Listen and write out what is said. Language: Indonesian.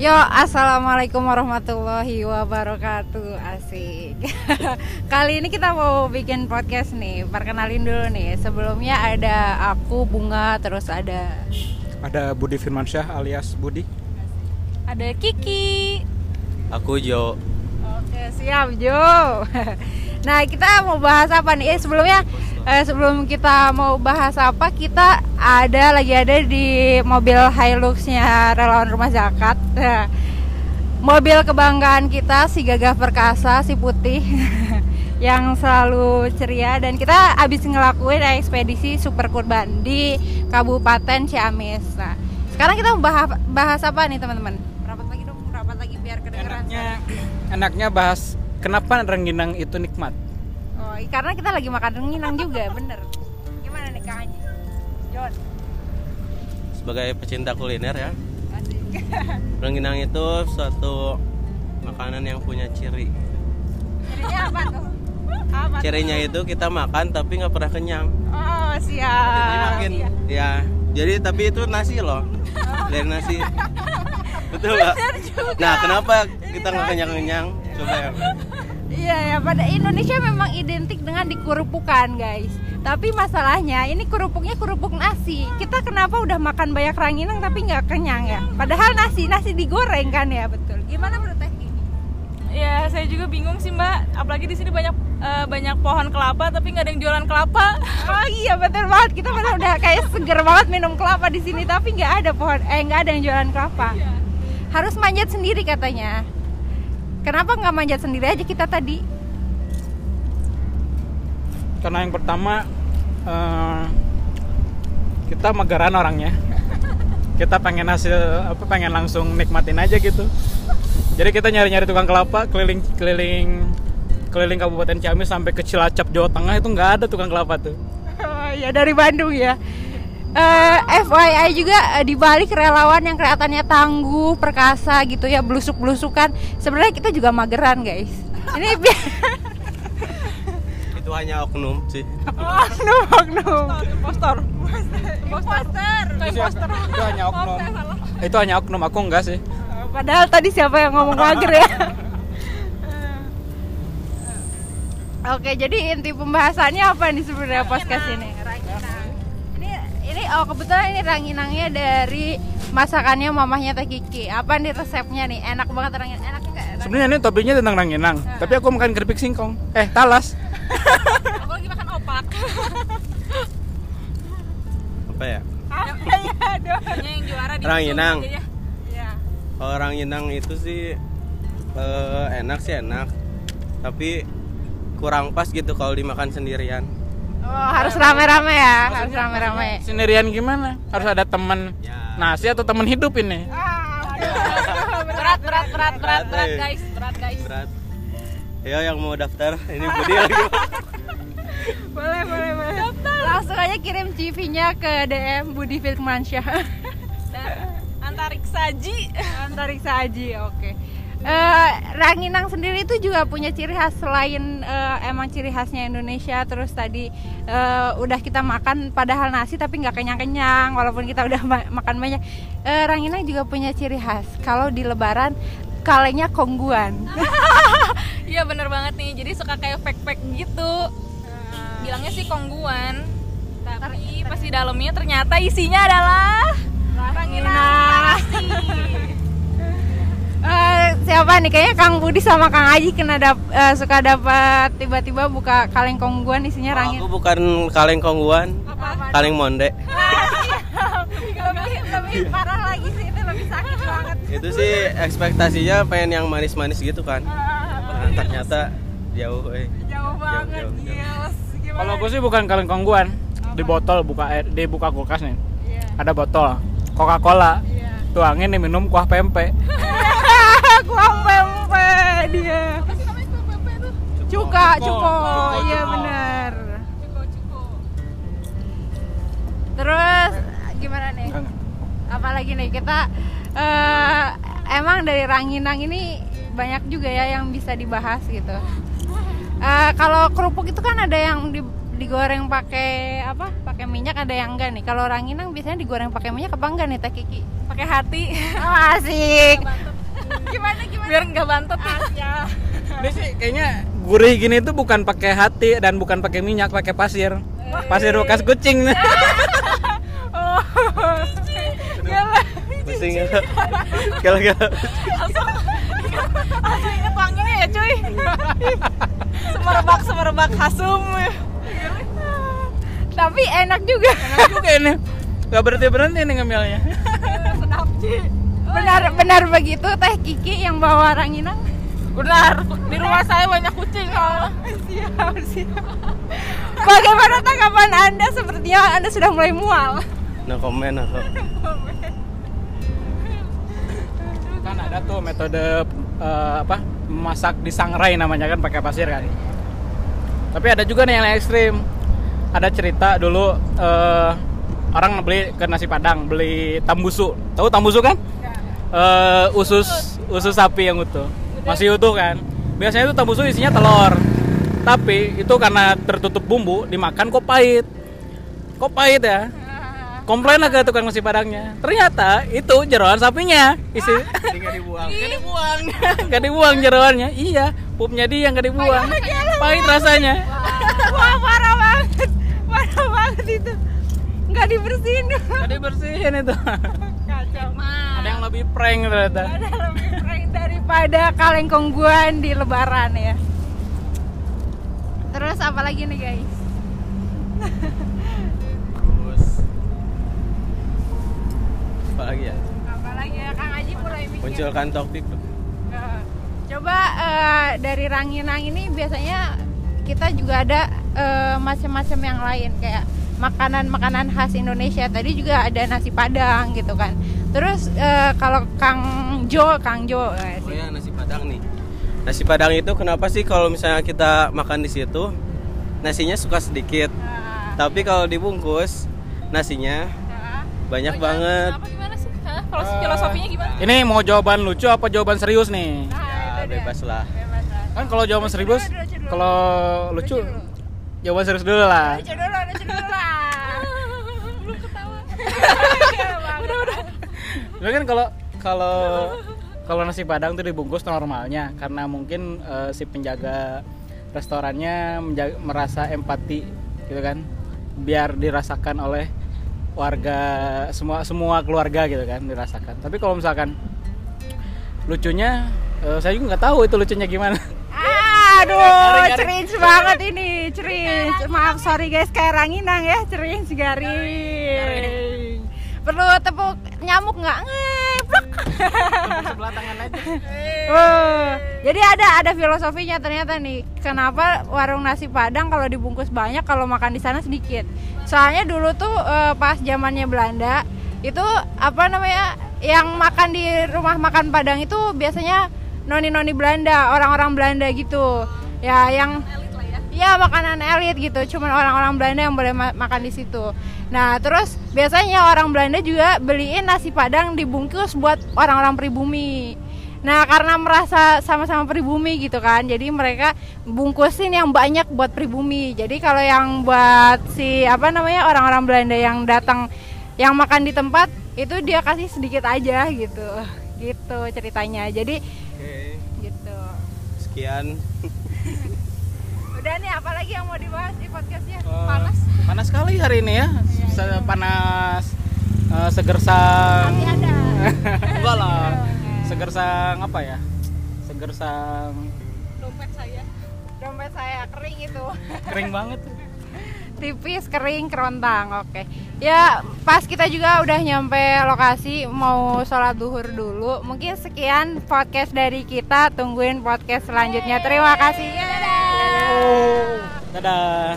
Yo, assalamualaikum warahmatullahi wabarakatuh. Asik. Kali ini kita mau bikin podcast nih. Perkenalin dulu nih. Sebelumnya ada aku Bunga, terus ada Ada Budi Firmansyah alias Budi. ada Kiki. Aku Jo. Oke, siap Jo. Nah, kita mau bahas apa nih? Eh, sebelumnya eh, sebelum kita mau bahas apa, kita ada lagi ada di mobil Hilux-nya relawan Rumah Zakat. Nah, mobil kebanggaan kita si Gagah Perkasa, si putih yang selalu ceria dan kita habis ngelakuin ekspedisi super kurban di Kabupaten Ciamis. Nah, sekarang kita mau bahas, bahas apa nih, teman-teman? Rapat lagi dong, rapat lagi biar kedengeran. Enaknya enaknya bahas kenapa rengginang itu nikmat. Oh, karena kita lagi makan rengginang juga, bener. Gimana nih Kang Haji? Jon. Sebagai pecinta kuliner ya, Asik. rengginang itu suatu makanan yang punya ciri. Cirinya apa tuh? Apa? tuh? Cirinya itu kita makan tapi nggak pernah kenyang. Oh, siap. Jadi makin Iya. ya. Jadi tapi itu nasi loh. Dari nasi. Betul nggak? Nah, kenapa kita nggak kenyang-kenyang? Coba ya. Iya ya, pada Indonesia memang identik dengan dikerupukan, guys. Tapi masalahnya ini kerupuknya kerupuk nasi. Kita kenapa udah makan banyak ranginang tapi nggak kenyang ya? Padahal nasi nasi digoreng kan ya, betul. Gimana menurut Teh? Ya, saya juga bingung sih Mbak. Apalagi di sini banyak eh, banyak pohon kelapa tapi nggak ada yang jualan kelapa. Oh iya betul banget kita benar udah kayak seger banget minum kelapa di sini tapi nggak ada pohon eh nggak ada yang jualan kelapa. Harus manjat sendiri katanya. Kenapa nggak manjat sendiri aja kita tadi? Karena yang pertama eh, kita megaran orangnya. Kita pengen hasil apa pengen langsung nikmatin aja gitu. Jadi kita nyari-nyari tukang kelapa keliling keliling keliling Kabupaten Ciamis sampai ke Cilacap Jawa Tengah itu nggak ada tukang kelapa tuh. Oh, ya dari Bandung ya. Eh, FYI juga eh, di balik relawan yang kelihatannya tangguh, perkasa gitu ya, blusuk-blusukan. Sebenarnya kita juga mageran, guys. Ini Itu hanya oknum sih. oknum, oknum. Impostor. Imposter. Impostor. Itu hanya oknum. Itu hanya oknum, aku enggak sih. Padahal tadi siapa yang ngomong mager ya? Oke, jadi inti pembahasannya apa nih sebenarnya podcast ini? Ranginang. Ini oh kebetulan ini ranginangnya dari masakannya mamahnya Teh Kiki. Apa nih resepnya nih? Enak banget ranginang. Enak enggak? Sebenarnya ini topiknya tentang ranginang, tapi aku makan keripik singkong. Eh, talas. Aku lagi makan opak. Apa ya? Apa ya? Aduh. Yang juara di Ranginang. Solo aja ya. Ya. Orang Inang itu sih eh, enak sih enak, tapi kurang pas gitu kalau dimakan sendirian. Oh, harus rame-rame ya, harus rame-rame. Sendirian gimana? Harus ada teman Ya. nasi atau teman hidup ini? Ah, Berat, berat, berat, berat, berat, eh. guys. Berat, guys. Berat. Ya yang mau daftar ini Budi lagi. boleh, boleh, boleh. Langsung aja kirim CV-nya ke DM Budi Firmansyah. Dan antariksa Ji. Antariksa Aji, oke. Eh, Ranginang sendiri itu juga punya ciri khas selain eh, emang ciri khasnya Indonesia terus tadi eh, udah kita makan padahal nasi tapi nggak kenyang-kenyang walaupun kita udah ma- makan banyak Eh, Ranginang juga punya ciri khas kalau di Lebaran kalengnya kongguan Iya bener banget nih. Jadi suka kayak fake-fake gitu. Bilangnya sih kongguan. Tapi pas di dalamnya ternyata isinya adalah ranginang nasi. siapa nih kayaknya Kang Budi sama Kang Aji kena dap- eh, suka dapat tiba-tiba buka kaleng kongguan isinya Oh, rangin aku bukan kaleng kongguan, Apa? kaleng monde. lebih lebih parah lagi sih itu lebih sakit banget Itu sih ekspektasinya pengen yang manis-manis gitu kan. Nah, ternyata jauh eh. jauh banget jauh, jauh. Kalau aku sih bukan kaleng kongguan. Di botol buka air, di buka kulkas nih. Iya, Ada botol Coca-Cola. iya. Tuangin diminum kuah pempek. kuah pempe dia. Cuka Cuko, iya cuko. benar. Terus gimana nih? Apalagi nih? Kita eh, emang dari ranginang ini banyak juga ya yang bisa dibahas gitu. Eh, kalau kerupuk itu kan ada yang di- digoreng pakai apa? Pakai minyak ada yang enggak nih? Kalau ranginang biasanya digoreng pakai minyak apa enggak nih teh kiki? Pakai hati. Oh, asik gimana gimana? Biar nggak bantet. Ya. Ini sih kayaknya gurih gini tuh bukan pakai hati dan bukan pakai minyak, pakai pasir. Pasir bekas kucing. oh. Gila. Pusing ya. Kalau langsung langsung inget wanginya ya cuy. Semerbak semerbak hasum. Tapi enak juga. Enak juga ini. Gak berhenti berhenti nih ngemilnya. sedap cuy benar benar begitu teh Kiki yang bawa ranginang benar di rumah saya banyak kucing soalnya. Siap siap. Bagaimana tanggapan anda? Sepertinya anda sudah mulai mual. No comment aku. kan ada tuh metode eh, apa masak di sangrai namanya kan pakai pasir kan. Tapi ada juga nih yang ekstrim. Ada cerita dulu eh, orang beli ke nasi padang beli tambusu. Tahu tambusu kan Eh, usus usus sapi yang utuh. Masih utuh kan? Biasanya itu tambusu isinya telur. Tapi itu karena tertutup bumbu dimakan kok pahit. Kok pahit ya? Komplain lah ke tukang nasi padangnya. Ternyata itu jeroan sapinya isi. Tinggal dibuang. Gak dibuang. Gak dibuang jeroannya. Iya Pupnya dia yang gak dibuang. Pahit rasanya. Wah parah banget. Parah banget itu. Nggak dibersihin. Dulu Gak dibersihin itu. Kacau yang lebih prank ternyata ada lebih prank daripada kaleng kongguan di lebaran ya terus apa lagi nih guys Terus apa lagi ya? apa lagi ya Kang Aji mulai mikir Munculkan topik. Nah, Coba eh, dari ranginang ini biasanya kita juga ada eh, macam-macam yang lain kayak makanan-makanan khas Indonesia. Tadi juga ada nasi Padang gitu kan. Terus eh, kalau Kang Jo, Kang Jo eh, Oh ya nasi padang nih. Nasi padang itu kenapa sih kalau misalnya kita makan di situ nasinya suka sedikit, nah, tapi kalau dibungkus nasinya nah, banyak Oh, banget. apa gimana sih Hah? kalau filosofinya gimana Ini mau jawaban lucu apa jawaban serius nih? nah, Ya bebas lah. Bebas lah. Kan kalau jawaban serius. Kalau lucu Lucu dulu. Jawaban serius dulu lah Lucu dulu, lucu dulu lah. belum ketawa udah, udah. Tapi kan kalau kalau kalau nasi padang tuh dibungkus normalnya. Karena mungkin eh, si penjaga restorannya menja- merasa empati gitu kan. Biar dirasakan oleh warga semua semua keluarga gitu kan dirasakan. Tapi kalau misalkan lucunya eh, saya juga nggak tahu itu lucunya gimana. Aduh, cringe banget ini, cringe. Maaf, sorry guys, kayak ranginang ya, cringe garing. Perlu tepuk nyamuk nggak? Ngeplok. sebelah tangan aja Oh, jadi ada ada filosofinya ternyata nih. Kenapa warung nasi Padang kalau dibungkus banyak, kalau makan di sana sedikit? Soalnya dulu tuh eh, pas zamannya Belanda itu apa namanya yang makan di rumah makan Padang itu biasanya noni-noni Belanda, orang-orang Belanda gitu. Ya, yang elit lah ya Ya makanan elit gitu, cuman orang-orang Belanda yang boleh ma- makan di situ. Nah terus biasanya orang Belanda juga beliin nasi padang dibungkus buat orang-orang pribumi. Nah karena merasa sama-sama pribumi gitu kan, jadi mereka bungkusin yang banyak buat pribumi. Jadi kalau yang buat si apa namanya orang-orang Belanda yang datang yang makan di tempat itu dia kasih sedikit aja gitu, gitu ceritanya. Jadi Oke, gitu. sekian. Nih apalagi yang mau dibahas di podcastnya? Eh, Panas. panas sekali hari ini ya. Se- panas eh, segersang enggak lah. Segersang apa ya? Segersang dompet saya. Dompet saya kering itu. Kering banget. Tipis kering kerontang oke. Ya pas kita juga udah nyampe lokasi mau sholat duhur dulu. Mungkin sekian podcast dari kita. Tungguin podcast selanjutnya. Terima kasih. Dadah dadah